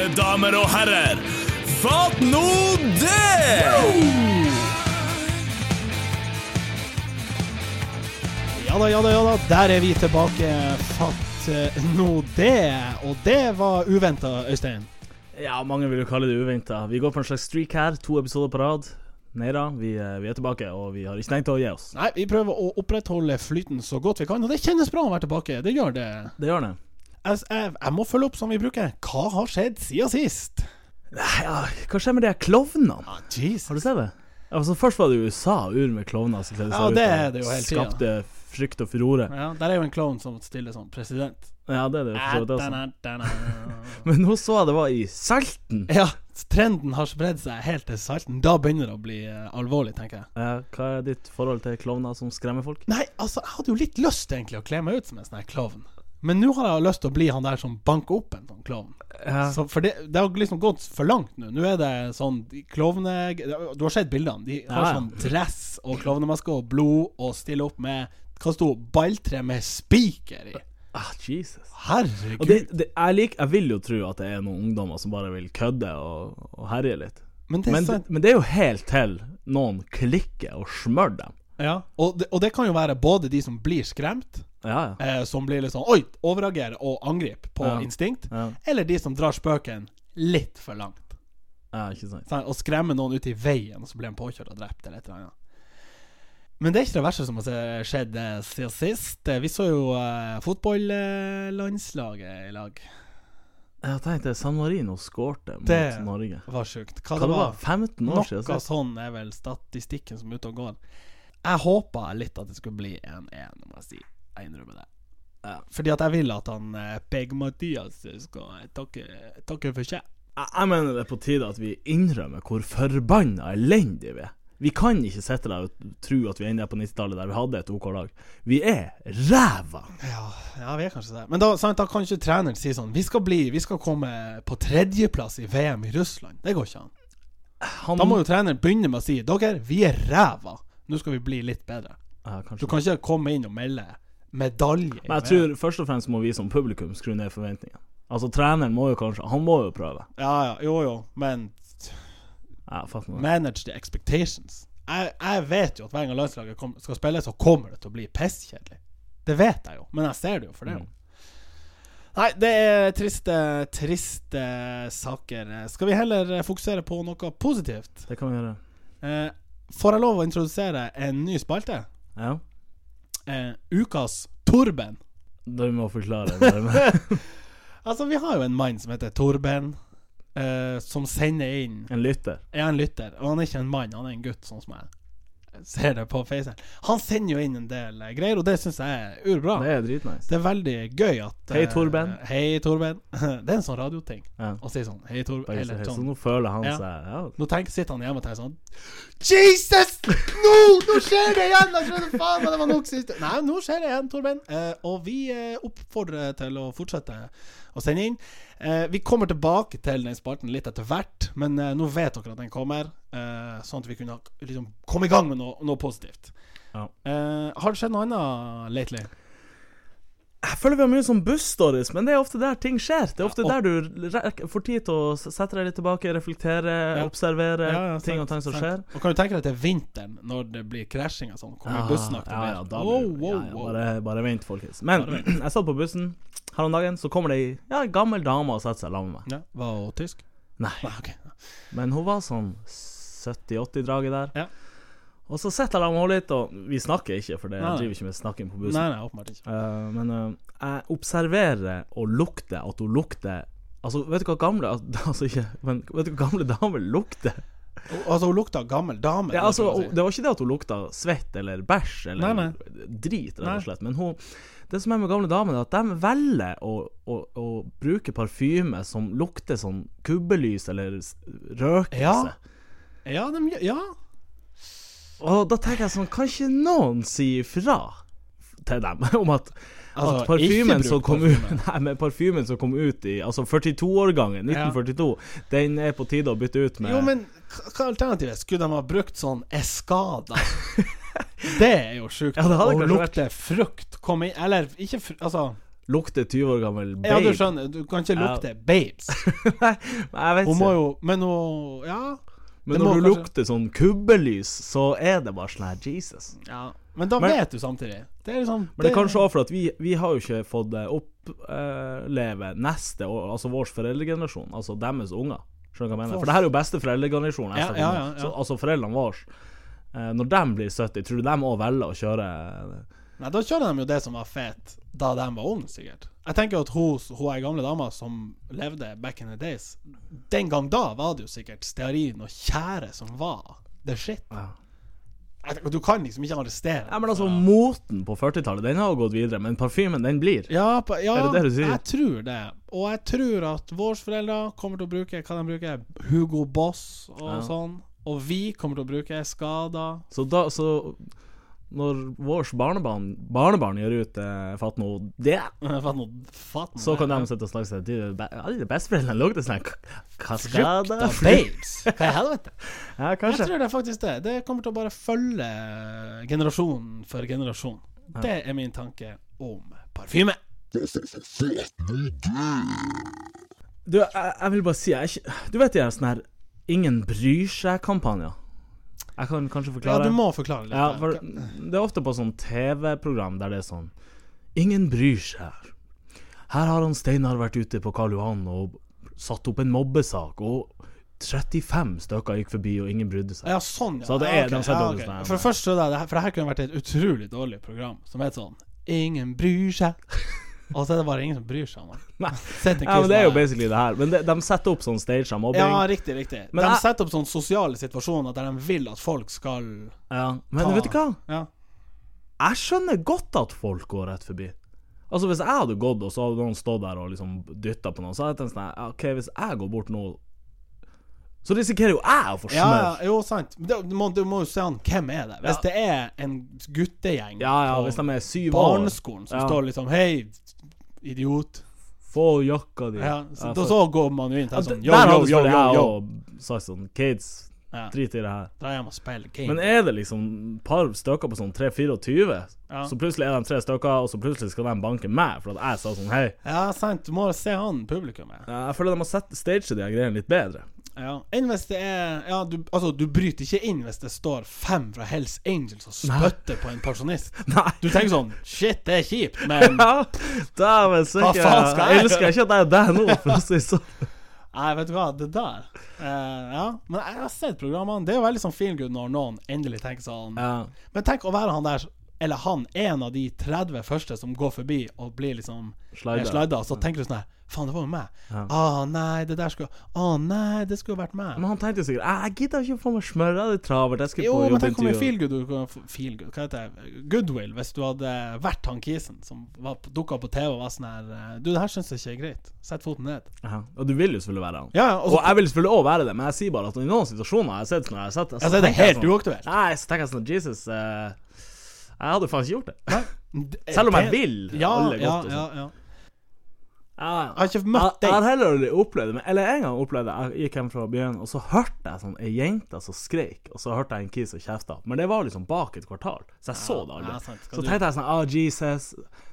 Mine damer og herrer, fatt nå det! Ja da, ja da, ja da. Der er vi tilbake. Fatt eh, nå det. Og det var uventa, Øystein. Ja, mange vil jo kalle det uventa. Vi går på en slags streak her, to episoder på rad. Nei da, vi, eh, vi er tilbake, og vi har ikke tenkt å gi oss. Nei, vi prøver å opprettholde flyten så godt vi kan, og det kjennes bra å være tilbake. Det gjør det. Det gjør det. Jeg, jeg, jeg må følge opp som vi bruker. Hva har skjedd siden sist? Nei, Ja, hva skjer med de klovnene? Ah, Jesus. Har du sett det? Altså, først var det USA, ur med klovner som kledde seg Ja, det og det jo hele tiden. Skapte frykt og furore. Ja, der er jo en klovn som stiller som president. Ja, det er det for så vidt også. Men nå så jeg det var i Salten. Ja, trenden har spredd seg helt til Salten. Da begynner det å bli eh, alvorlig, tenker jeg. Ja, hva er ditt forhold til klovner som skremmer folk? Nei, altså, jeg hadde jo litt lyst egentlig å kle meg ut som en sånn klovn. Men nå har jeg lyst til å bli han der som banker opp en sånn klovn. Ja. Så for det, det har liksom gått for langt nå. Nå er det sånn de Klovne Du har sett bildene. De har Ja, sånn dress og klovnemaske og blod og stiller opp med Hva sto balltre med spiker i. Ah, Jesus. Herregud. Det, det, jeg, lik, jeg vil jo tro at det er noen ungdommer som bare vil kødde og, og herje litt. men det Men, sant. men det er jo helt til noen klikker og smører dem. Ja. Og, det, og det kan jo være både de som blir skremt, Ja, ja. eh, som blir litt sånn Oi! Overreagerer og angriper på Ja. instinkt. Eller de som drar spøken litt for langt. ja ikke sant. Sant? Og skremmer noen ut i veien, og så blir han påkjørt og drept, eller et eller annet. Men det er ikke det verste som har skjedd eh, siden sist. Eh, Vi så jo eh, fotballandslaget i lag. Jeg tenkte San Marino skårte mot Det- Norge. Det var sjukt. Hva, Hva det var 15 år siden Noe sånn er vel statistikken som er ute og går. Jeg håpa litt at det skulle bli 1-1, må jeg si. Jeg innrømmer det. Ja, fordi at jeg vil at han eh, Peg Mathias skal eh, takke, takke for seg. Jeg, jeg mener det er på tide at vi innrømmer hvor forbanna elendige vi er. Vi kan ikke sitte der og tro at vi ender på 90-tallet der vi hadde et OK lag. Vi er ræva! Ja, ja, vi er kanskje det. Men da, sant, da kan ikke treneren si sånn Vi skal bli Vi skal komme på tredjeplass i VM i Russland. Det går ikke an. Han, Da må jo treneren begynne med å si Dere, vi er ræva. Nå skal vi bli litt bedre. ja, Du kan ikke komme inn og melde medalje. Men jeg tror først og fremst må vi som publikum skru ned forventningene. Altså Treneren må jo kanskje Han må jo prøve. Ja, ja, jo, jo, men Ja, manage the expectations. Jeg, jeg vet jo at hver gang landslaget kom, skal spille, så kommer det til å bli pisskjedelig. Det vet jeg jo, men jeg ser det jo for det. Mm. Nei, det er triste, triste saker. Skal vi heller fokusere på noe positivt? Det kan vi gjøre. Eh, får jeg lov å introdusere en ny spalte? Ja. Eh, ukas Torben. Du må forklare det. Altså, vi har jo en mann som heter Torben, eh, som sender inn En lytter. Ja, en lytter, og han er ikke en mann, han er en gutt, sånn som jeg ser det på facen. Han sender jo inn en del eh, greier, og det syns jeg er urbra. Det er dritnice. Det er veldig gøy at Hei, Torben. Torben. Hei, Torben. det er en sånn radioting Ja. å si sånn. Hei, Torben. Eller sånn. så nå føler han Ja. seg ja. Nå tenker, sitter han hjemme og tenker sånn Jesus! Nå! Nå skjer det igjen! Jeg trodde faen meg det var nok sist. Nei, nå skjer det igjen, Torben. Uh, og vi uh, oppfordrer til å fortsette å sende inn. Eh, vi kommer tilbake til den spalten litt etter hvert, men eh, nå vet dere at den kommer. Eh, sånn at vi kunne liksom komme i gang med noe, noe positivt. Ja. Eh, har det skjedd noe annet lately? Jeg føler vi har mye sånn buss-stories, men det er ofte der ting skjer. Det er ofte Ja, der du får tid til å sette deg litt tilbake, reflektere, Ja. observere Ja, ting sant, og ting som sant. skjer. Og kan du tenke deg til vinteren, når det blir krasjing og sånn? Kommer bussen ja, aktivert? ja, Wow, wow, wow. bare, bare vent, folkens. Men vent. jeg satt på bussen her om dagen, så kommer det ei ja, gammel dame og setter seg sammen med meg. Ja, var hun tysk? Nei, Nei, okay. men hun var sånn 70-80-draget der. Ja. Og så sitter jeg der med henne litt, og vi snakker ikke, for det Nei, nei. driver ikke med snakking på bussen. Nei, nei, åpenbart ikke. Uh, men uh, jeg observerer og lukter at hun lukter Altså, vet du hva gamle Altså ikke Men vet du hva gamle damer lukter? Altså, hun lukta gammel dame. Ja, altså, det si. Det var ikke det at hun lukta svett eller bæsj eller Nei, drit, rett og slett. Men hun Det som er med gamle damer, er at de velger å, å, å bruke parfyme som lukter sånn kubbelys eller røkelse. Ja. Ja, de, ja. Og da tenker jeg sånn Kan ikke noen si ifra til dem om at Altså, at parfymen som kom kom ut. Nei, men parfymen som kom ut i Altså 42-årgangen, 1942, den er på tide å bytte ut med Jo, men hva er alternativet? Skulle de ha brukt sånn Escada? det er jo sjukt. Ja, Å lukte lukte frukt. komme inn Eller ikke frukt Altså Lukte 20 år gammel babe. Ja, du skjønner. Du kan ikke Ja. lukte babes. Nei, jeg vet Hun ikke. må jo Men hun Ja. Men når du kanskje- lukter sånn kubbelys, så er det bare sånn her Jesus. ja. Men da Men- vet du samtidig. Det er liksom Men det er kanskje òg for at vi, vi har jo ikke fått eh, oppleve neste år, altså vår foreldregenerasjon, altså deres unger. Skjønner du hva jeg mener? For det her er jo beste foreldregenerasjon. Ja, ja, ja, ja. Så, altså foreldrene våre. eh, når de blir 70, tror du de òg velger å kjøre Nei, da kjører de jo det som var fett da de var unge, sikkert. Jeg tenker at hun, hun er gamle dama som levde back in the days Den gang da var det jo sikkert stearin og tjære som var the shit. Ja. Jeg tenker, Du kan liksom ikke arrestere Ja, men altså, moten på 40-tallet, den har gått videre, men parfymen, den blir. Ja, ja Er det det du sier? jeg tror det. Og jeg tror at våre foreldre kommer til å bruke hva de bruker, Hugo Boss og Ja. sånn. Og vi kommer til å bruke Skada. Så da, så når vårt barnebarn, barnebarn gjør ut eh, noe det, fatt nå så kan de sitte og snakke seg til Alle besteforeldrene lukter sånn Lukta kaskade. babes. Hva i helvete? Ja, Jeg kanskje. tror det er faktisk det. Det kommer til å bare følge generasjon for generasjon. Det er min tanke om parfyme. Du, jeg, jeg vil bare si jeg er ikke, Du vet de her sånn her Ingen bryr seg-kampanjer? Jeg kan kanskje forklare. Ja, du må forklare litt. Ja, for det er ofte på sånn TV-program der det er sånn Ingen bryr seg. Her har han Steinar vært ute på Karl Johan og satt opp en mobbesak, og 35 stykker gikk forbi, og ingen brydde seg. Ja, sånn, ja. Så det ja, okay. de ja, okay. sånn For det første, er for det her kunne vært et utrolig dårlig program som heter sånn Ingen bryr seg. Og så er det bare ingen som bryr seg om det. Ja, men Det er jo basically det her. Men de, de setter opp sånn stage av mobbing. Ja, riktig, riktig. Men de jeg- setter opp sånne sosiale situasjoner der de vil at folk skal Ja, Men Ta- vet du hva? Ja. Jeg skjønner godt at folk går rett forbi. Altså Hvis jeg hadde gått, og så hadde noen stått der og liksom dytta på noen, så hadde jeg tenkt sånn OK, hvis jeg går bort nå, så risikerer jo jeg å få Ja, smør. ja, jo, sant. Men du, må, du må jo se an hvem er det. Hvis Ja. det er en guttegjeng Ja, ja, på hvis de er syv år. barneskolen som Ja. står liksom Hei, idiot. Få jakka di. Ja, så, da, så går man jo inn til sånn Yo, Der yo, hadde yo, yo, jeg sagt sånn Kids, Ja. drit i det her. Dra hjem og spill game. Men er det liksom par stykker på sånn 3-24, Ja. så plutselig er de tre stykker, og så plutselig skal de banke meg for at jeg sa sånn hei. Ja, sant. Du må se han publikummet. Ja, Jeg føler de må sette stage de greiene litt bedre. Ja. Enn hvis det er Ja, du, altså, du bryter ikke inn hvis det står fem fra Hells Angels og spytter på en pensjonist. Nei. Du tenker sånn Shit, det er kjipt, men Ja, dæven søkke. jeg elsker ikke at jeg er der nå, for å si sånn. Nei, vet du hva, det der uh, Ja. Men jeg har sett programmene. Det er jo veldig sånn feel good når noen endelig tenker sånn Ja. Men tenk å være han der, eller han, en av de 30 første som går forbi og blir liksom Slida. så tenker du sånn her Faen, det var jo meg. Ja. Å nei, det der skulle Å nei, det skulle vært meg. Men han tenkte sikkert «Jeg- Jeg gidder ikke å få meg smør, det er travelt. Jeg skal Jo, på men tenk om en jobbintervju. feel good Feel good, hva heter det? Goodwill, hvis du hadde vært han kisen som dukka på TV og var sånn her eh, Du, det her syns jeg ikke er greit. Sett foten ned. Aha. Og du vil jo selvfølgelig være han. Ja, ja, og jeg vil selvfølgelig òg være det, men jeg sier bare at i noen situasjoner jeg har sett sånn jeg har sett, ja, så er det tenker helt sånn, uaktuelt. Nei, så tenker jeg sånn Jesus uh, Jeg hadde faen ikke gjort det. Det- Selv om jeg vil Ja, alle godt ja, sånn. ja, ja. Jeg har ikke møtt deg. jeg har heller aldri opplevd det, men, eller en gang opplevde jeg Jeg gikk hjem fra byen, og så hørte jeg sånn ei jente som skreik, og så hørte jeg en kis som kjefta. Men det var liksom bak et kvartal, så jeg så det aldri. Ja, så tenkte jeg sånn Ah, Jesus,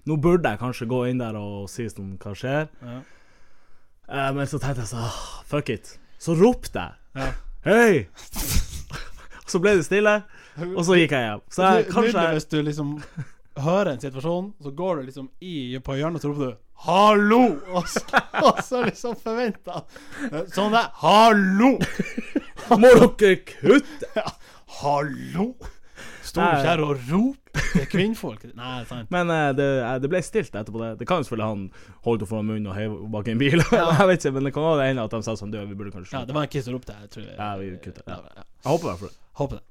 nå burde jeg kanskje gå inn der og si sånn Hva skjer? Ja. Eh, men så tenkte jeg sånn ah, Fuck it. Så ropte jeg. Ja. Hei! Og så ble det stille, og så gikk jeg hjem. Så jeg, kanskje hvis du liksom hører en situasjon, så går du liksom i på hjørnet og så roper du 'hallo', og så, og så liksom forventa Sånn der 'hallo'! Må dere kutte? Ja, 'Hallo'! Står du ikke her og roper til kvinnfolk? Nei, sant. Men uh, det, eh, det ble stilt etterpå det. Det kan jo selvfølgelig han holdt det foran munnen og heiv bak i en bil. jeg vet ikke, men det kan også hende at de sa sånn Du, vi burde kanskje Ja, det var en kiss som ropte. Jeg tror Ja, vi kutter. Ja. ja. Jeg håper i hvert fall det. Håper det.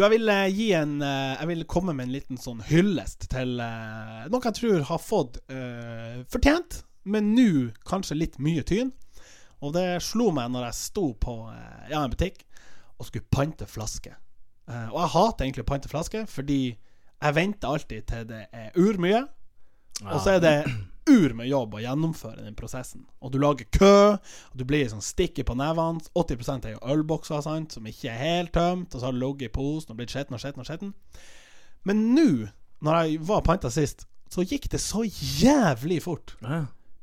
Du, jeg vil eh, gi en eh, Jeg vil komme med en liten sånn hyllest til eh, noe jeg tror har fått uh, fortjent, men nå kanskje litt mye tyn. Og det slo meg når jeg sto på ja, en butikk og skulle pante flaske. Uh, og jeg hater egentlig å pante flaske, fordi jeg venter alltid til det er urmye. Og så er det ur med jobb å gjennomføre den prosessen. Og du lager kø, og du blir sånn stikker på nevene. 80 er jo ølbokser sant, som ikke er helt tømt, og så har du ligget i posen og blitt skitten og skitten og skitten. Men nå når jeg var panta sist, så gikk det så jævlig fort.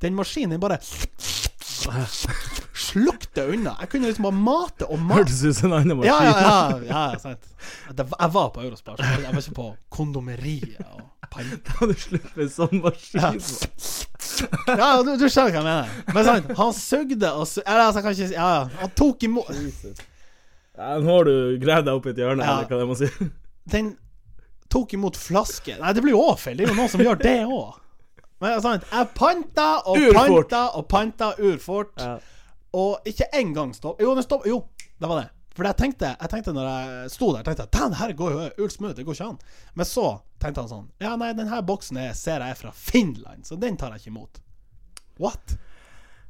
Den maskinen bare slukte unna. Jeg kunne liksom bare mate og mate. Hørtes ut som en annen maskin. Ja, ja, ja, ja sant. Jeg var på Eurospar, så jeg var ikke på kondomeriet og panta. Kan du med sånn maskin? Ja, du, du skjønner hva jeg mener. Men sant, han sugde og sugde Eller altså, jeg kan ikke Ja, ja. Han tok imot Ja, nå har du gravd deg opp i et hjørne, Ja. eller hva det må si. Den tok imot flaske Nei, det blir jo òg feil. Det er jo noen som gjør det òg. Men sant, jeg panta og Urfort. panta og panta urfort. Ja. Og ikke engang stopp Jo, den stopp, jo, det var det. For jeg tenkte, jeg tenkte når jeg sto der, tenkte jeg Damn, her går jo ullsmooth, det går ikke an. Men så tenkte han sånn Ja, nei, den her boksen er, ser jeg er fra Finland, så den tar jeg ikke imot. What?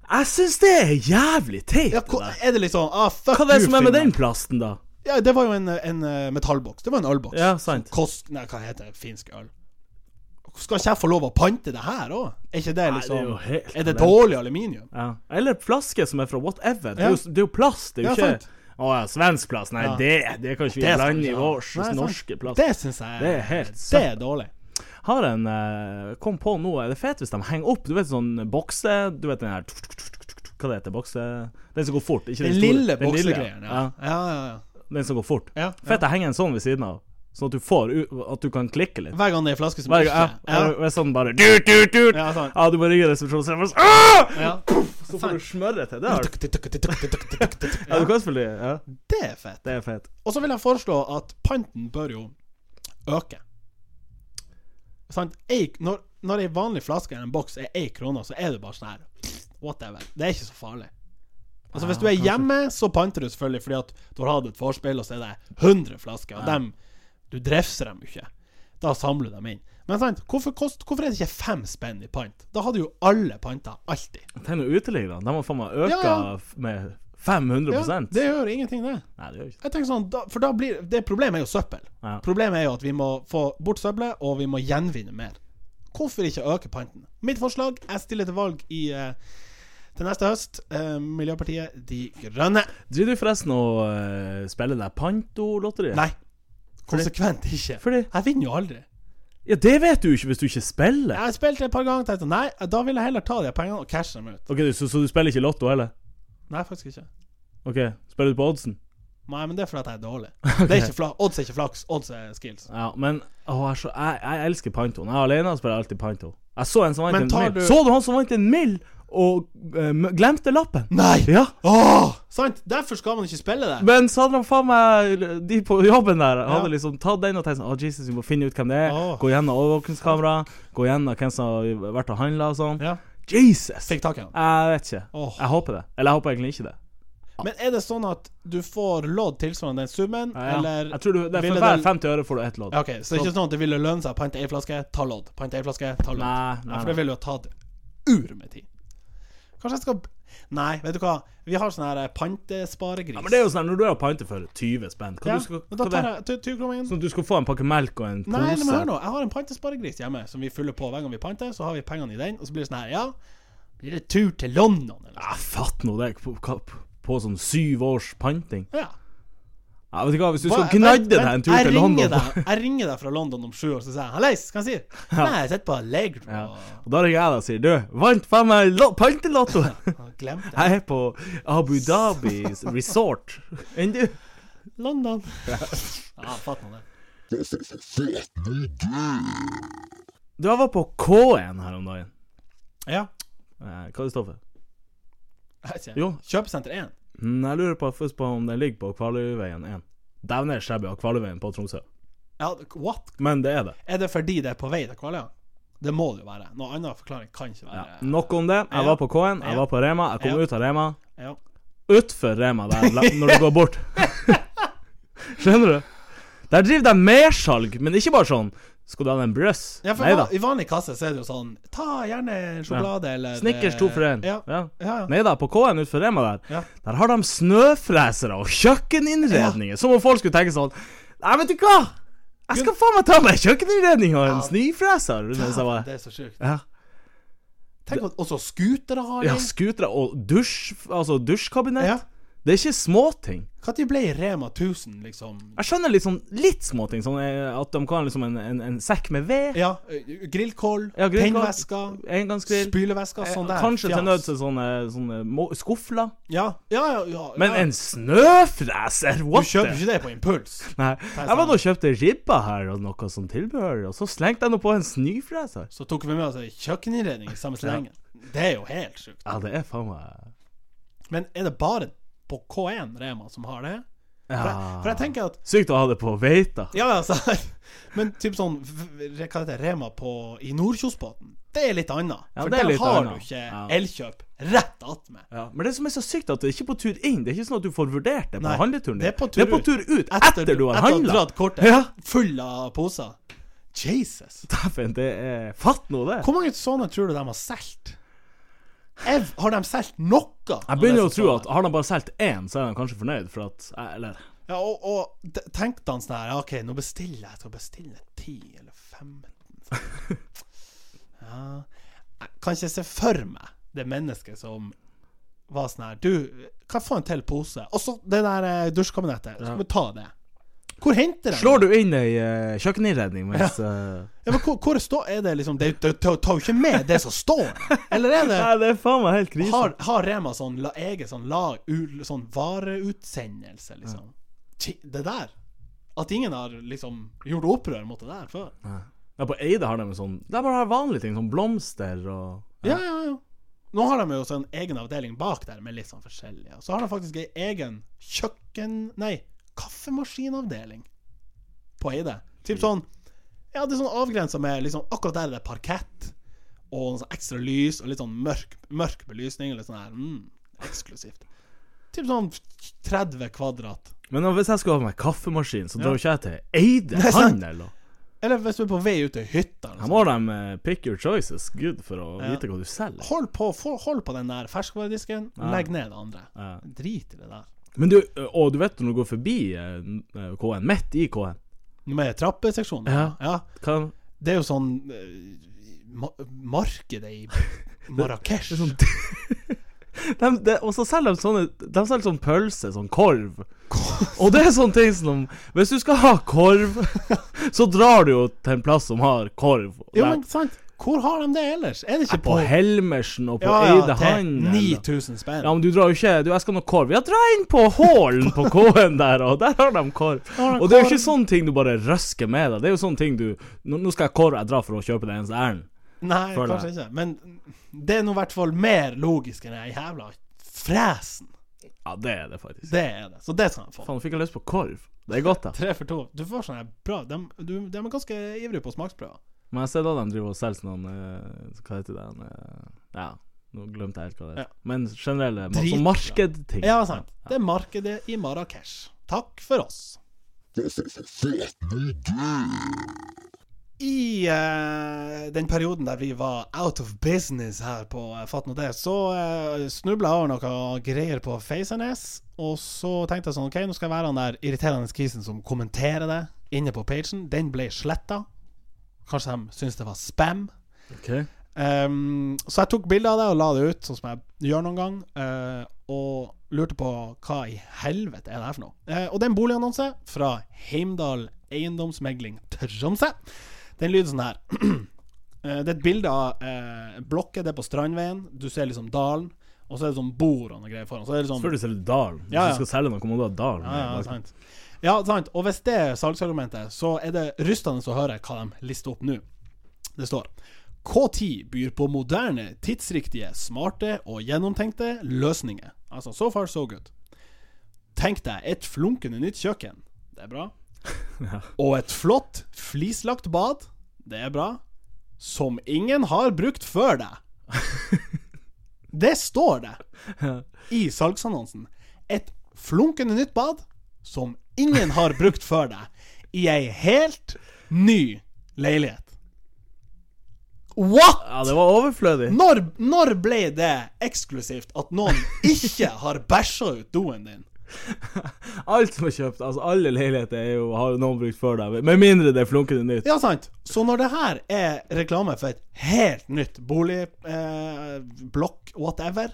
Jeg syns det er jævlig teit. Ja, er det litt sånn ah, fuck Hva er det som er med Finland. den plasten, da? Ja, det var jo en, en eh, metallboks. Det var en ølboks. Ja, sant. Kost, nei, hva heter det? Finsk øl. Skal ikke jeg få lov å pante det her òg? Er ikke det Nei, det liksom er helt Er det dårlig aluminium? Ja. Eller flaske som er fra whatever. Det er jo, det er jo plast, det er jo Ja, sant. ikke Å ja, svensk plast. Nei, det, det kan ikke vi blande i ikke vår norske plast. Det syns jeg Det er helt Det er dårlig. Har en eh, Kom på nå, er det fett hvis de henger opp Du vet sånn bokse Du vet den her Hva det heter bokse Den som går fort, ikke Den den lille boksegreia. ja. ja. Ja, ja, ja. Den som går fort. ja, Fett å henge en sånn ved siden av, sånn at du får At du kan klikke litt. Hver gang det er flaske som Hver gang, ja, ja. sånn bare dut, dut, dut. Ja, sant. Ja, du bare ringe resepsjonen, sånn ja. Så får du smøre til. Det, har du. Ja, du kan spille Ja, Det er fett. det er fett. Og så vil jeg foreslå at panten bør jo øke. Sant? Ei, når, når ei vanlig flaske eller en boks er ei krone, så er det bare sånn her Whatever. Det er ikke så farlig. Altså Hvis du er hjemme, så panter du selvfølgelig fordi at du har hatt et vorspiel, og så er det 100 flasker, og dem Du drefser dem ikke. Da samler du dem inn. Men sant, hvorfor, kost, hvorfor er det ikke fem spenn i pant? Da hadde jo alle panta alltid. Tenk nå uteliggerne. De må faen meg øke Ja, ja. med 500 Ja, det gjør ingenting, det. Nei, det gjør ikke. Jeg tenker sånn, da, For da blir Det problemet er jo søppel. Ja. Problemet er jo at vi må få bort søppelet, og vi må gjenvinne mer. Hvorfor ikke øke panten? Mitt forslag Jeg stiller til valg i eh, til neste høst. Eh, Miljøpartiet De Grønne. Driver du forresten og uh, spiller det Panto-lotteriet? Nei. Konsekvent ikke. Fordi Jeg vinner jo aldri. Ja, det vet du ikke hvis du ikke spiller. Jeg har spilt et par ganger tenkte nei, da vil jeg heller ta de pengene og cashe dem ut. Ok, så, så du spiller ikke Lotto heller? Nei, faktisk ikke. Ok, spiller du på oddsen? Nei, men det er fordi at jeg er dårlig. Det er ikke fla odds er ikke flaks, odds er skills. Ja, men å, jeg, så, jeg, jeg elsker Panto. Når jeg er alene, spiller jeg alltid Panto. Jeg så en som vant en mill. du- Så du han som vant en mill, og um, glemte lappen? Nei! Ja. Åh, sant? Derfor skal man ikke spille det. Men så hadde de faen meg De på jobben der hadde Ja. liksom tatt den og tenkt sånn Å, Jesus, vi må finne ut hvem det er. Åh. Gå gjennom overvåkningskamera. Gå gjennom hvem som har vært og handla og sånn. Ja. Jesus! Fikk tak i den. Jeg vet ikke. Åh. Jeg håper det. Eller jeg håper egentlig ikke det. Men er det sånn at du får lodd tilsvarende den summen, Ja, ja. eller Jeg tror du, det er For hver 50 øre får du ett lodd. Ok, Så det er ikke sånn at det ville lønne seg å pante ei flaske, ta lodd. Pante ei flaske, ta lodd. Nei, nei, nei, for det ville jo tatt ur med tid. Kanskje jeg skal Nei, vet du hva. Vi har sånn her eh, pantesparegris. Ja, men det er jo sånn når du har pante for 20 spenn Hva Ja, du skal, men da tar jeg 20 kroner inn. Sånn at du skal få en pakke melk og en pose? Nei, men hør nå. Jeg har en pantesparegris hjemme som vi fyller på hver gang vi panter. Så har vi pengene i den, og så blir det sånn her Ja, blir det tur til London, eller Ja, fatt nå det. På, på, på sånn syv års panting. Ja. Ja, vet du hva, Hvis du skal gnadde deg en tur til London Deg, jeg ringer deg fra London om sju år, så sier jeg Hallais, hva sier du? Nei, jeg sitter på Allegro. Ja. og- Da ringer jeg deg og sier Du, vant faen meg lo- pantelotto! Ja, Jeg er på Abu Dhabi resort. Enn du? London. Ja, fatt nå det. Du, jeg var på K1 her om dagen. Ja. Hva Hva det står for? Jeg vet ikke. Jo, Kjøpesenter 1. mm, jeg lurer på, først på om den ligger på Kvaløyveien 1. Dævner shabby av Kvaløyveien på Tromsø. Ja, what? Men det er det. Er det fordi det er på vei til Kvaløya? Det må det jo være. Noen annen forklaring kan ikke Ja. være Nok om det. Jeg Ja. var på K1, jeg Ja. var på Rema. Jeg kom Ja. ut av Rema. Ja. Utfor Rema der, når du går bort. Skjønner du? Der driver de mersalg, men ikke bare sånn Skal du ha en brøss? Ja, for Nei da. I vanlig kasse så er det jo sånn Ta gjerne en sjokolade eller Snickers eh, to for én. Ja. Ja. Ja, ja. Nei da, på K-en utenfor Rema der, Ja. der har de snøfresere og kjøkkeninnredninger. Som om folk skulle tenke sånn Nei, vet du hva? Jeg skal faen meg ta meg kjøkkeninnredning og en Ja. snøfreser. Det er så sjukt. Ja, Tenk på, også scootere har ja scootere og dusj Altså dusjkabinett. Ja. Det er ikke småting. Når ble Rema 1000 liksom Jeg skjønner litt sånn litt småting, sånn eh, at de kan liksom en, en, en sekk med ved, Ja, grillkål, Ja, tennvæsker, engangsgrill spylevæsker, eh, sånn der. Kanskje til nød til sånne, sånne må- skufler. Ja, ja, ja. ja Men en snøfreser? Du kjøper ikke det på impuls. Nei. Jeg var sant. nå kjøpte ribba her og noe som tilbehør, og så slengte jeg nå på en snøfreser. Så tok vi med oss ei kjøkkeninnredning i samme slengen. Det er jo helt sjukt. Ja, det er faen meg Men er det bare på K1 Rema som har det? For, jeg, for jeg tenker at Sykt å ha det på Veita. Ja, altså Men typ sånn Hva heter det? Rema på, i Nordkjosbotn. Det er litt annet. Ja, for det er der har annet. du ikke Ja. Elkjøp rett attmed. Ja. Men det som er så sykt, at det er ikke på tur inn. Det er ikke sånn at du får vurdert det på Nei, handleturen det er på tur er på tur ut etter, du har etter å ha handla. dratt kortet Ja. full av poser. Jesus. Dæven, det er Fatt nå det. Hvor mange sånne tror du de har solgt? Jeg- Har de solgt noe? Jeg begynner å tro at har de bare solgt én, så er de kanskje fornøyd, for at eh, Eller Ja, og, og tenkte han sånn her OK, nå bestiller jeg. Jeg skal bestille 10 eller 15. Ja Jeg kan ikke se for meg det mennesket som var sånn her Du, kan jeg få en til pose? Og så det der eh, dusjkabinettet. Skal vi ta det? Hvor henter de Slår du inn ei uh, kjøkkeninnredning mens uh... Ja, men hvor, hvor står Er det liksom Det, tar jo ikke med det som står. Eller er det Nei, det er faen meg helt krise. Har, har Rema sånn la, eget sånn, lag, u, sånn vareutsendelse, liksom? Ja. Det der At ingen har liksom gjort opprør mot det der før? Ja, på Eide har de sånn Det er bare vanlige ting, sånn blomster og Ja, ja, ja. Nå har de jo sånn egen avdeling bak der med litt sånn forskjellige. Så har de faktisk ei egen kjøkken... Nei, kaffemaskinavdeling på Eide. Typ sånn Ja, det er sånn avgrensa med liksom Akkurat der er det parkett og noe sånn ekstra lys og litt sånn mørk, mørk belysning. Og litt sånn her mm, eksklusivt. Typ sånn 30 kvadrat. Men hvis jeg skulle ha meg kaffemaskin, så drar Ja. ikke jeg til Eide er handel. da. Eller hvis du er på vei ut til hytta. Her må de eh, pick your choices good for å Ja. vite hva du selger. Hold på, hold på den der ferskvaredisken. Ja. Legg ned det andre. Ja. Drit i det der. Men du, og du vet når du går forbi eh, K1, midt i K1 Med trappeseksjonen. Ja. ja. Hva Det er jo sånn eh, ma Markedet i Marrakech. Det sånn de, de, Og så selger de sånne De selger sånn pølse, sånn korv. Og det er sånne ting som Hvis du skal ha korv, så drar du jo til en plass som har korv. Jo, men sant. Hvor har de det ellers? Er det ikke på på, Helmersen og på ja, ja, Eide til 9000 spenn? Ja, men du drar jo ikke Du, jeg skal ha korv. Ja, dra inn på Hålen på K-en der, og der har de korv. Har de Og det er jo ikke sånne ting du bare røsker med deg. Det er jo sånne ting du Nå, nå skal jeg korv, jeg drar for å kjøpe det eneste ærend. Nei, Føler kanskje ikke. Men det er nå i hvert fall mer logisk enn den jævla fresen. Ja, det er det faktisk. Det er det. Så det skal han få. Faen, nå fikk jeg lyst på korv. Det er godt, da. Tre for to. Du får sånn her bra De, du, de er ganske ivrige på smaksprøver. Men jeg ser da de driver og selger sånn Hva heter det eh, Ja, nå glemte jeg helt hva det er. Ja. Men generelle Drit, sånn markedting. Ja, sant. Det er markedet i Marrakech. Takk for oss. I uh, den perioden der vi var out of business her på uh, Fatt nå det, så uh, snubla jeg over noe greier på Feisernes. Og så tenkte jeg sånn OK, nå skal jeg være han der irriterende kisen som kommenterer det inne på pagen. Den ble sletta. Kanskje de syntes det var spam. Okay. Um, så jeg tok bilde av det og la det ut, sånn som jeg gjør noen gang. Uh, og lurte på hva i helvete er det her for noe. Uh, og det er en boligannonse fra Heimdal Eiendomsmegling Tromsø. Den lyder sånn her. uh, det er et bilde av blokker, det er på Strandveien. Du ser liksom dalen, og så er det sånn bord og noe greier foran. Så er det sånn Før du selger Dalen. Hvis Ja, ja. du skal selge noe, må du ha Dalen. ja, ja, sant. Ja, sant. Og hvis det er salgsargumentet, så er det rystende å høre hva de lister opp nå. Det står K10 byr på moderne, tidsriktige, smarte og gjennomtenkte løsninger. Altså so far so good. Tenk deg et flunkende nytt kjøkken. Det er bra. Ja. Og et flott, flislagt bad. Det er bra. Som ingen har brukt før deg. Det står det i salgsannonsen. Et flunkende nytt bad som ingen har brukt før deg, i ei helt ny leilighet. What?! Ja, det var overflødig. Når, når ble det eksklusivt at noen ikke har bæsja ut doen din? Alt som er kjøpt, altså alle leiligheter er jo, har noen brukt før deg, med mindre det er flunkende nytt. Ja, sant. Så når det her er reklame for et helt nytt bolig, eh, blokk, whatever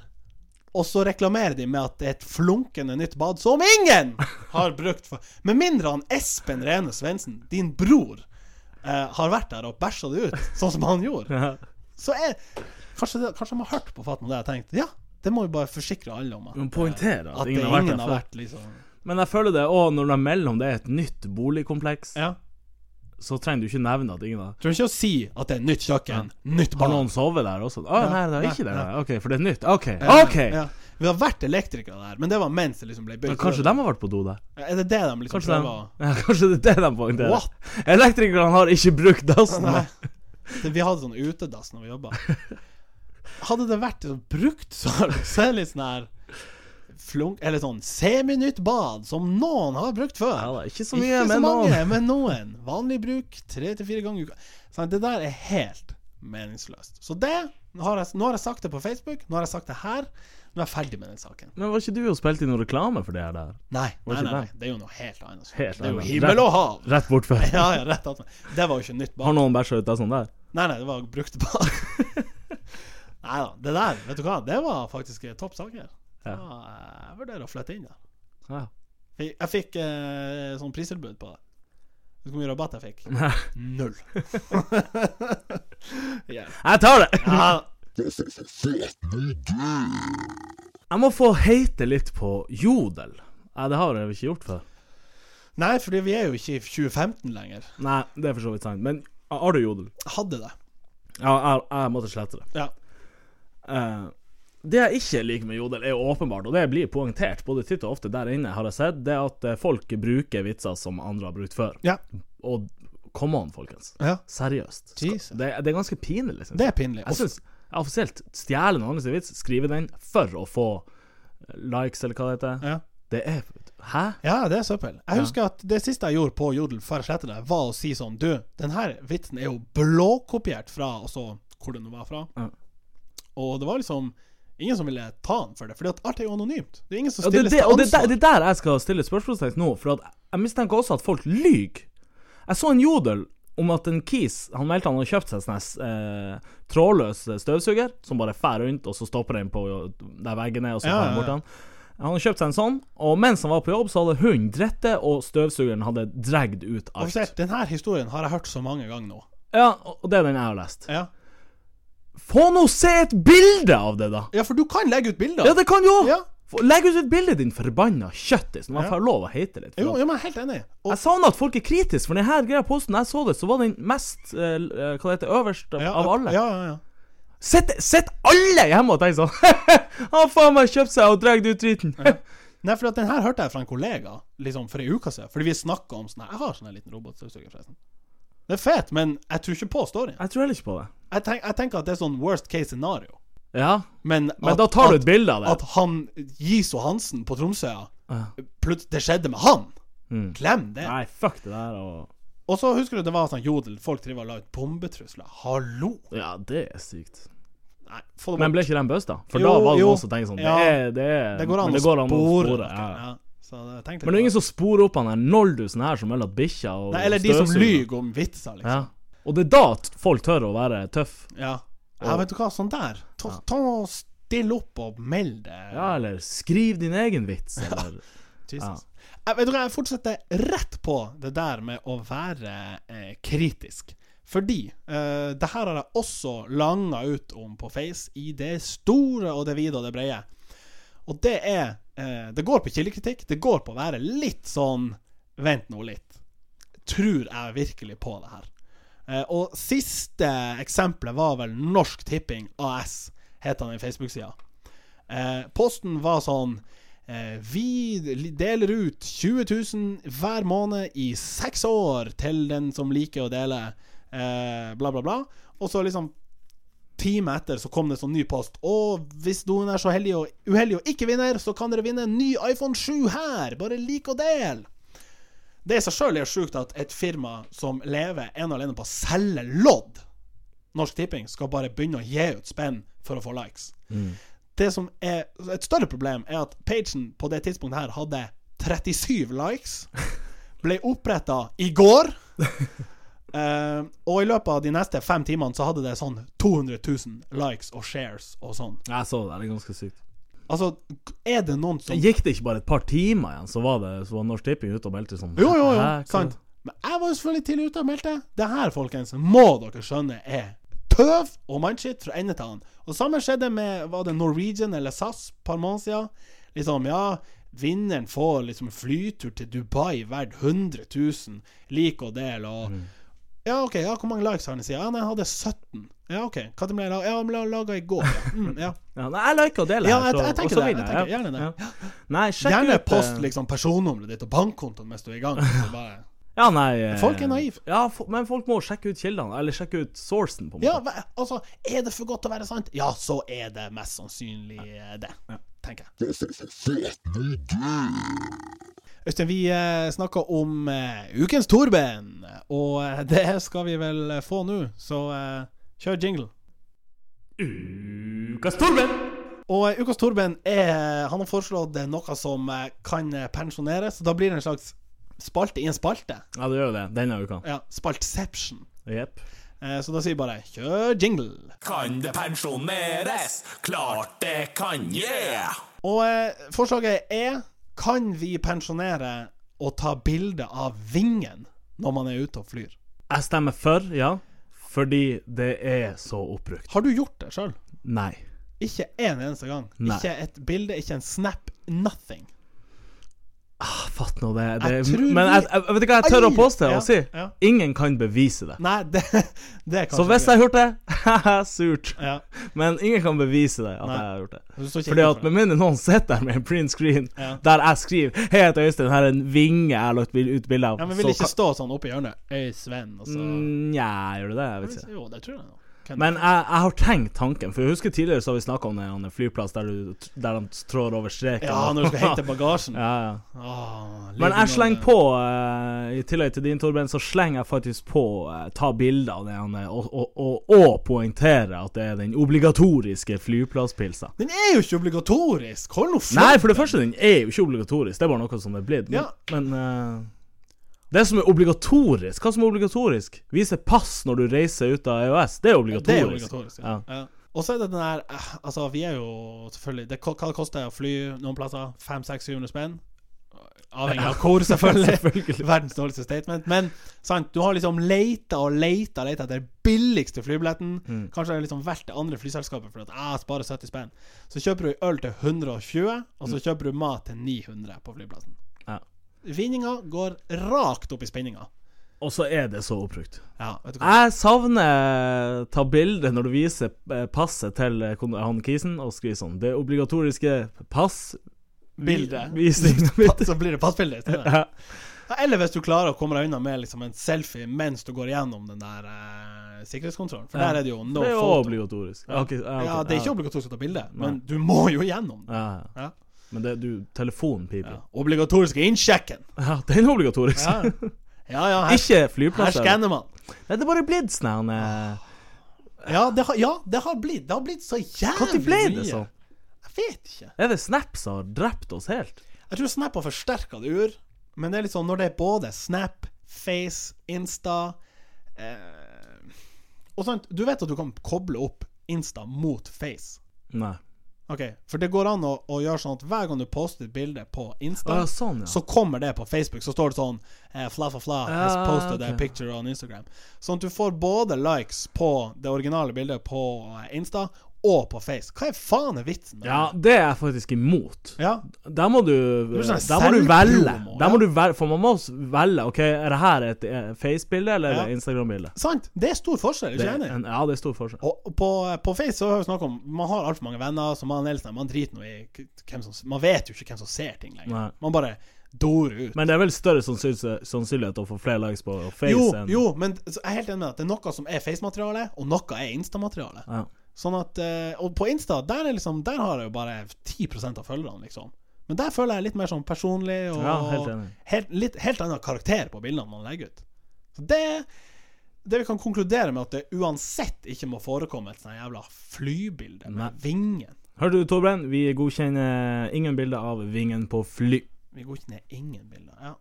og så reklamerer de med at det er et flunkende nytt bad som ingen har brukt for Med mindre han Espen Rene Svendsen, din bror, eh, har vært der og bæsja det ut, sånn som han gjorde. Så er Kanskje, det, kanskje de har hørt på Fatma det og tenkt Ja, det må vi bare forsikre alle om. At, Men poengtere at at ingen det har vært der liksom Men jeg føler det òg når de melder om det er et nytt boligkompleks, Ja. Så trenger du ikke nevne at ingen har Trenger ikke å si at det er nytt kjøkken, nytt Har noen sovet der også? Å Ja. nei, det er ikke det. nei. Ok, for det er nytt. Ok. Ja, ok Ja. Vi har vært elektrikere der, men det var mens det liksom ble bygd. kanskje de har vært på do der? Er det det de liksom Kanskje, de, prøver å ja, kanskje det er det de poengterer? What? Elektrikerne har ikke brukt dassen. Vi hadde sånn utedass når vi jobba. Hadde det vært sånn brukt, så, så er det litt sånn her flunk, Eller sånn seminytt bad, som noen har brukt før. Ja, ikke så mye, Ikke så mange, noen. men noen. Vanlig bruk tre til fire ganger i uka. Så det der er helt meningsløst. Så det har, jeg, nå har jeg sagt det på Facebook, nå har jeg sagt det her. Nå er jeg ferdig med den saken. Men var ikke du og spilte inn noe reklame for det her der? Nei, nei, nei, nei, det? er jo noe helt annet. Helt det er jo himmel og hav. Rett bort før. Ja, ja, rett attmed. Det var jo ikke nytt bad. Har noen bæsja ut sånn der? Nei, nei, det var brukt bad. nei da, det der, vet du hva, det var faktisk topp sak saker. Ja. Så, eh, Jeg vurderer å flytte inn der. Ja. Jeg, jeg fikk eh, sånn pristilbud på det. Vet du hvor mye rabatt jeg fikk? Null. yeah. Jeg tar det! ja. Jeg må få heite litt på Jodel. Nei, det har jeg ikke gjort før. Nei, fordi vi er jo ikke i 2015 lenger. Nei, det er for så vidt sant. Men har du Jodel? Hadde det. Ja, jeg, jeg måtte slette det. Ja. Eh, det jeg ikke liker med Jodel, er åpenbart, og det blir poengtert både titt og ofte der inne, har jeg sett, det er at eh, folk bruker vitser som andre har brukt før. Ja. Og come on, folkens. ja. Seriøst. Det, det er ganske pinlig, liksom. Det er pinlig. Jeg syns offisielt stjele noen andres vits, skrive den for å få likes, eller hva det heter. ja. Det er Hæ? Ja, det er søppel. Jeg husker at det siste jeg gjorde på Jodel før jeg slettet det, var å si sånn Du, den her vitsen er jo blåkopiert fra Og så hvor det var fra. Ja. Og det var liksom ingen som ville ta den for det, Fordi at alt er jo anonymt. Det er ingen som Ja, det, stilles det, til og det, det er der jeg skal stille spørsmålstegn nå, for jeg mistenker også at folk lyver. Jeg så en jodel om at en kis Han meldte han hadde kjøpt seg sånn eh, trådløs støvsuger, som bare fer rundt, og så stopper den på der veggen er, og så Ja, han bort den. Han hadde kjøpt seg en sånn, og mens han var på jobb, så hadde hunden drettet, og støvsugeren hadde dragd ut alt. Denne historien har jeg hørt så mange ganger nå. Ja, og det er den jeg har lest. Ja, Få nå se et bilde av det, da! ja for du kan legge ut bilder. Ja, det kan òg! Ja. Legg ut et bilde, din forbanna kjøttis, når man Ja. får lov å hete litt. Jo, Jo, men helt enig. Og, Jeg savner at folk er kritiske, for denne greia posten jeg så det, så var den mest eh, eh, Hva det heter øverst av- ja, av alle. Ja, ja, ja. Sitt, sitt alle hjemme og tenk sånn Han har faen meg kjøpt seg og dratt ut driten. Nei, for at den her hørte jeg fra en kollega liksom for ei uke siden. Fordi vi snakka om sånn Jeg har sånn en liten robotstøvsuger, forresten. Det er fett, men jeg tror ikke på storyen. Jeg tror heller ikke på det. Jeg, tenk, jeg tenker at det er sånn worst case scenario. Ja, Men, men at, da tar du et bilde av det. At han Giso Hansen på Tromsøya Ja. Plutselig Det skjedde med han! Mm. Glem det. Nei, fuck det der og Og så husker du det var sånn jodel. Folk driver og la ut bombetrusler. Hallo! Ja, det er sykt. Nei, Men ble ikke den busta? For Jo, da var det jo. noen som tenkte sånn Ja. Det, er, det, er, Det går an, det å, går an spore. å spore. noe. Ja. Ja. Men det er ingen som sporer opp han der noldusen her som melder at bikkja og Nei, Eller de som lyver om vitser, liksom. Ja. Og det er da folk tør å være tøff. Ja. ja, vet du hva, sånn der. Ta, Ja. ta og Still opp og meld det. Ja, eller skriv din egen vits, eller Jesus. Jeg, vet du hva, jeg fortsetter rett på det der med å være eh, kritisk. Fordi eh, det her har jeg også langa ut om på Face i det store og det vide og det brede. Og det er eh, Det går på kildekritikk. Det går på å være litt sånn Vent nå litt. Tror jeg virkelig på det her? Eh, og siste eksempelet var vel Norsk Tipping AS, het han i Facebook-sida. Eh, posten var sånn eh, Vi deler ut 20 000 hver måned i seks år til den som liker å dele, eh, bla, bla, bla. Og så liksom time etter så kom det sånn ny post. Og hvis noen er så heldig og uheldig og ikke vinner, så kan dere vinne en ny iPhone 7 her. Bare lik og del. Det i seg sjøl er sjukt at et firma som lever en og alene på å selge lodd, Norsk Tipping, skal bare begynne å gi ut spenn for å få likes. Det som er et større problem, er at pagen på det tidspunktet her hadde 37 likes. Ble oppretta i går. Eh, og i løpet av de neste fem timene så hadde det sånn 200 000 likes og shares og sånn. Jeg så det, det er ganske sykt. Altså, er det noen som Gikk det ikke bare et par timer igjen, så var det Så var Norsk Tipping ute og meldte sånn Jo, jo, jo, Hæ, sant. Men jeg var jo selvfølgelig tidlig ute og meldte. Det her, folkens, må dere skjønne er tøv og mannskitt fra ende til annen. Og samme skjedde med Var det Norwegian eller SAS et par måneder siden? Liksom, ja, vinneren får liksom flytur til Dubai verdt 100 000, lik og del, og Mm. Ja, OK, ja, hvor mange likes har den? Sier Ja, nei, jeg hadde 17. Ja, OK. Hva ble laga? Ja, den ble laga i går. Ja. Mm, ja. Ja, nei, jeg liker å dele Ja, jeg- jeg tenker og så det, vinner jeg tenker gjerne det. Ja. Nei, sjekk Gjerne ut post eh, liksom personnummeret ditt og bankkontoen mens du er i gang. Bare Ja, nei eh, Folk er naive. Ja, for, men folk må sjekke ut kildene, eller sjekke ut sourcen, på en måte. Ja, altså, er det for godt til å være sant? Ja, så er det mest sannsynlig eh, det, tenker jeg. Øystein, vi snakker snakka om eh, ukens Torben, og eh, det skal vi vel eh, få nå, så eh, kjør jingle. Ukas Torben! Og eh, ukas Torben er Han har foreslått eh, noe som eh, kan eh, pensjoneres, så da blir det en slags spalte i en spalte. Ja, det gjør jo det denne uka. Ja, Spaltception. Eh, så da sier vi bare kjør jingle. Kan det pensjoneres? Klart det kan, yeah! Og eh, forslaget er Kan vi pensjonere og ta bilde av vingen når man er ute og flyr? Jeg stemmer for, ja. Fordi det er så oppbrukt. Har du gjort det sjøl? Nei. Ikke en eneste gang. Nei. Ikke et bilde, ikke en snap. Nothing. Ah, Fatt nå det. det Jeg tror men jeg, jeg, vet du hva jeg tør å påstå Ja, og si? ja. Ingen kan bevise det. Nei, det, det kanskje Så hvis jeg har gjort det, surt. ja. Men ingen kan bevise det at Nei. jeg har gjort det. Du Fordi at med mindre noen sitter der med en print screen der jeg skriver 'Hei, jeg heter Øystein, her er en vinge jeg har lagt ut bilde av', Ja, men vil det ikke kan- stå sånn oppi hjørnet? Øy, Sven, og så Mm, Nja, gjør det det? Jeg vet ikke. Jo, det tror jeg. Men jeg, jeg har tenkt tanken, for jeg husker tidligere så har vi snakka om en flyplass der, du, der de trår over streken. Ja, når du skal hente bagasjen. ja, ja. Åh, Men jeg slenger på, eh, i tillegg til din, Torben, så slenger jeg faktisk på eh, ta bilder av det, han er, og, og, og, og poengtere at det er den obligatoriske flyplasspilsa. Den er jo ikke obligatorisk! Hold nå fram! Nei, for det første, den er jo ikke obligatorisk. Det er bare noe som er blitt. Men, Ja. men eh, det som er obligatorisk Hva som er obligatorisk? Vise pass når du reiser ut av EØS. Det er obligatorisk. Det er obligatorisk, ja. Ja. Og så er det den der eh, Altså, vi er jo selvfølgelig det, Hva det koster det å fly noen plasser? 500-600 spenn? Avhengig av hvor, selvfølgelig. Selvfølgelig. Verdens dårligste statement. Men sant, du har liksom leita og leita og leita etter billigste flybilletten. Mm. Kanskje det er liksom verdt det andre flyselskapet for at ah, sparer 70 spenn. Så kjøper du øl til 120, og så kjøper du mat til 900 på flyplassen. Mm. Ja. Vinninga går rakt opp i spinninga. Og så er det så oppbrukt. Ja, vet du hva? Jeg savner ta bilde når du viser passet til han kisen, og skriver sånn Det obligatoriske pass Bilde. Så blir det passbilde i stedet. Ja. Eller hvis du klarer å komme deg unna med liksom en selfie mens du går igjennom den der eh, sikkerhetskontrollen. For Ja. der er det jo no det er jo photo. obligatorisk. Ja. okay, ja, ja, det er ikke ja. obligatorisk å ta bilde, men du må jo gjennom. Ja, ja. Men det, du, telefonen piper. Ja. Obligatoriske innsjekken. Ja, den er obligatorisk. Ja, ja, ja her, Ikke her skanner man. Nei, det er bare blitt sånn her Ja, det har, ja, det har blitt Det har blitt så jævlig Når ble det mye. sånn? Jeg vet ikke. Er det Snap som har drept oss helt? Jeg tror Snap har forsterka det ur, men det er litt sånn når det er både Snap, Face, Insta eh, Og sånt, du vet at du kan koble opp Insta mot Face. Nei. Ok, For det går an å, å gjøre sånn at hver gang du poster et bilde på Insta, ja, sånn, ja. så kommer det på Facebook. Så står det sånn eh, Fla, fla, fla has posted posted a picture on Instagram. Sånn at du får både likes på det originale bildet på eh, Insta og på Face. Hva er faen er vitsen med Ja, det? er jeg faktisk imot. Ja. Der må du sånn Der må du velge. Der må du velge For man må velge. Ok, er det her et eh, face-bilde eller Ja. Instagram-bilde? Sant? Det er stor forskjell, Det ikke enig? en- Ja, det er stor forskjell. Og på, på Face så har vi snakket om Man har altfor mange venner, så man helst, Man driter nå i hvem som Man vet jo ikke hvem som ser ting lenger. Nei. Man bare. Men det er vel større sannsynlighet, å få flere likes på face jo, enn jo, men så jeg er helt enig med at det er noe som er Face-materiale, og noe er Insta-materiale. Ja. Sånn at eh, Og på Insta, der er liksom Der har jeg jo bare 10 av følgerne, liksom. Men der føler jeg litt mer sånn personlig og Ja, helt helt, litt, helt annen karakter på bildene man legger ut. Så det Det vi kan konkludere med, at det uansett ikke må forekomme et sånt jævla flybilde med Nei. vingen. Hørte du, Torben? Vi godkjenner ingen bilder av vingen på fly. Vi godkjenner ingen bilder. Ja.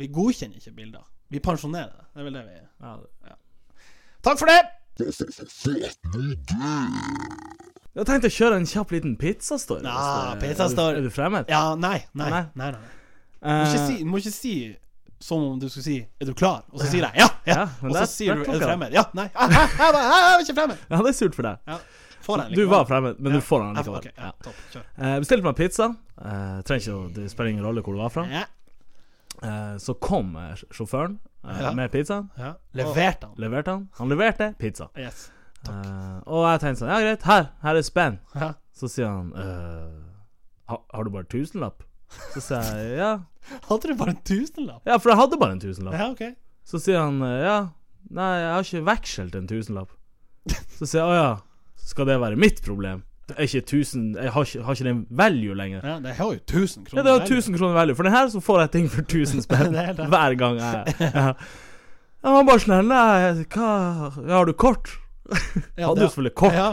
Vi godkjenner ikke bilder. Vi pensjonerer det. Det er vel det vi Ja, Takk for det! Jeg tenkte å kjøre en kjapp liten pizzastory. Ja, det- pizzastory. Er du, er du fremmed? Ja, nei, nei. Nei. nei, nei, Eh, må ikke si, må ikke si som om du skulle si 'Er du klar?' Og så sier jeg 'ja'. ja. Ja, og så sier du 'Er du fremmed?' Ja, nei. Jeg, jeg, jeg, jeg er ikke fremmed. Ja, det er surt for deg. Ja. Den Du var fremmed, men Ja. du får den likevel. ok, ja, topp. Kjør. Eh, bestilte meg pizza. Eh, trenger ikke å, Det spiller ingen rolle hvor du var fra. Ja, Eh, så kom eh, sjåføren eh, Ja. med pizzaen. ja. Leverte han. Leverte han. Han leverte pizza. Yes. Uh, og jeg tenkte sånn Ja, greit, her, her er spenn. Ja. Så sier han uh, ha, Har du bare tusenlapp? Så sier jeg ja. Hadde du bare en tusenlapp? Ja, for jeg hadde bare en tusenlapp. Ja, OK. Så sier han eh, ja. Nei, jeg har ikke veksel til en tusenlapp. Så sier jeg å ja. Skal det være mitt problem? Ikke tusen Jeg har ikke, har ikke den value lenger. Ja, det har jo 1000 kroner. Ja, det har jo 1000 kroner value. For den her så får jeg ting for 1000 spenn er hver gang jeg ja. Han bare sånn Nei, hva Har du kort? Ja, Hadde jo selvfølgelig kort. Ja.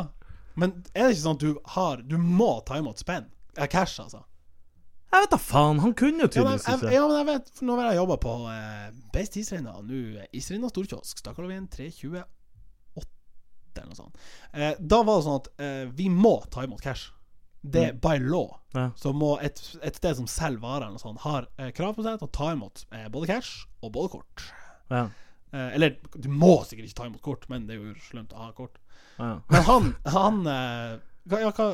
Men er det ikke sånn at du har Du må ta imot spenn? Cash, altså. Jeg vet da faen. Han kunne jo tydeligvis ikke. ja, men jeg vet Nå har jeg jobba på eh, Beist Isreina. Nå Isreina storkiosk. Stakkarlovien 328 eller noe sånt. Eh, da var det sånn at eh, vi må ta imot cash. Det er by law. Ja. Så må et, et sted som selger varer eller noe sånt, har eh, krav på seg til å ta imot eh, både cash og både kort. Ja. Eh, eller du må sikkert ikke ta imot kort, men det er jo slemt å ha kort. Ja. Men han, han eh, hva, ja, hva,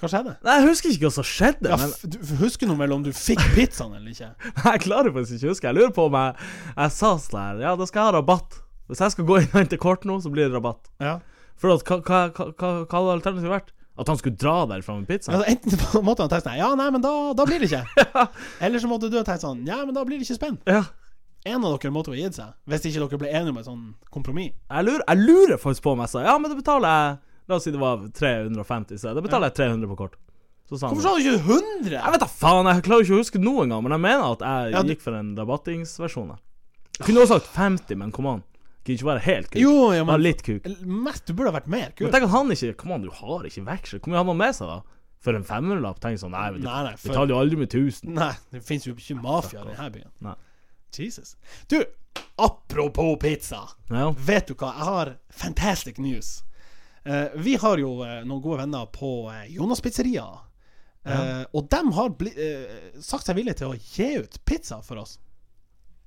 hva skjedde? Nei, jeg husker ikke hva som skjedde. Ja, men du husker noe mellom du fikk pizzaen eller ikke? Jeg klarer faktisk ikke å huske. Jeg lurer på om jeg, jeg sa sånn her Ja, da skal jeg ha rabatt. Hvis jeg skal gå inn og hente kort nå, så blir det rabatt. Ja. For at, hva, hva, hva, hva hadde alternativet vært? At han skulle dra derfra med pizza? Ja, enten måtte han tenke sånn Ja, nei, men da, da blir det ikke. Eller så måtte du ha tenkt sånn Ja, men da blir det ikke spenn. Ja. En av dere måtte ha gitt seg. Hvis ikke dere ble enige om et sånn kompromiss. Jeg lurer, jeg lurer faktisk på om jeg sa Ja, men det betaler jeg La oss si det var 350, så da betaler jeg 300 på kort. Så sa Hvorfor sa du ikke 100? Jeg vet da faen, jeg klarer ikke å huske noe engang, men jeg mener at jeg Ja, du- gikk for en rabattingsversjon. jeg. Kunne også sagt 50, men come on. Kunne ikke være helt kuk. Jo, ja, men litt kuk. Mest, du burde ha vært mer kuk. Men tenk at han ikke Kom an, du har ikke veksel. Hvor mye har man med seg, da? For en 500-lapp? Tenk sånn Nei, vet Nei, nei, vi for- taler jo aldri med 1000. Nei, det fins jo ikke mafia i denne byen. Nei. Jesus. Du, apropos pizza. Ja. Vet du hva, jeg har fantastic news. Uh, vi har jo uh, noen gode venner på uh, Jonas Pizzeria. Ja. og de har bli, sagt seg villige til å gi ut pizza for oss.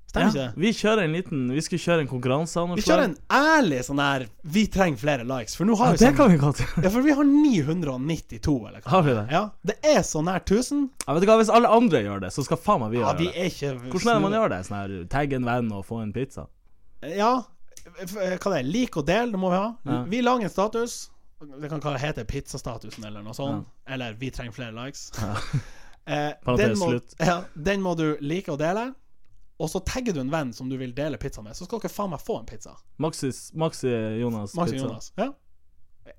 Stemmer ikke det? vi kjører en liten Vi skal kjøre en konkurranse. Anders Vi kjører en ærlig sånn der Vi trenger flere likes. For nå ja, har vi Det sånn kan vi godt gjøre. Ja, for vi har 992, eller hva. Har vi det? Ja, det er så nær 1000. Ja, vet du hva, Hvis alle andre gjør det, så skal faen meg vi Ja, gjøre vi det. er ikke Hvordan er det man gjør det? Sånn her Tagge en venn og få en pizza? Ja, f- hva det er Lik og del, det må vi ha. Ja. Vi lager en status. Det kan hva det heter pizzastatusen eller noe sånt. Eller Vi trenger flere likes. eh, Parentes den, må, slutt. ja, den må du like og dele. Og så tagger du en venn som du vil dele pizza med, så skal dere faen meg få en pizza. Maxis, Maxi Jonas Maxi pizza. Jonas. Ja.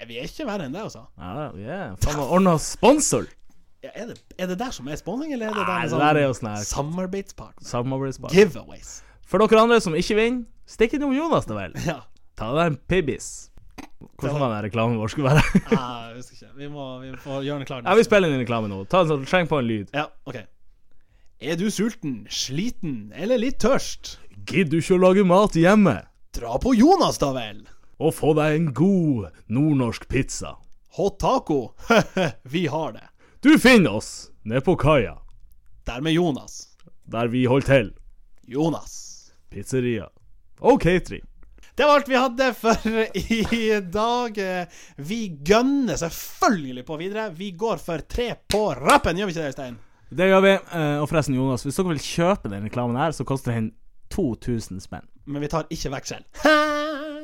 Vi er ikke verre enn det, altså. Ja, vi er Faen meg ordna sponsor! Ja, er, det, er det der som er sponsing, eller er det Nei, der det der er jo sånn samarbeidspartner? samarbeidspartner. Giveaways. For dere andre som ikke vinner, stikk innom Jonas, da vel. Ja. Ta deg en pibbis. Hvordan var den reklamen vår skulle være? Ah, jeg husker ikke. Vi må, vi må gjøre den klar. Ja, vi spiller inn en reklame nå. Ta en sånn, Sleng på en lyd. Ja, ok. Er du sulten, sliten eller litt tørst? Gidder du ikke å lage mat hjemme? Dra på Jonas, da vel! Og få deg en god nordnorsk pizza. Hot taco? vi har det. Du finner oss nede på kaia, Der med Jonas. der vi holder til. Jonas. Pizzeria. Og catering. Det var alt vi hadde for i dag. Vi gønner selvfølgelig på videre. Vi går for tre på rappen, gjør vi ikke det, Øystein? Det gjør vi. Eh, og forresten, Jonas, hvis dere vil kjøpe den reklamen her, så koster den 2000 spenn. Men vi tar ikke veksel.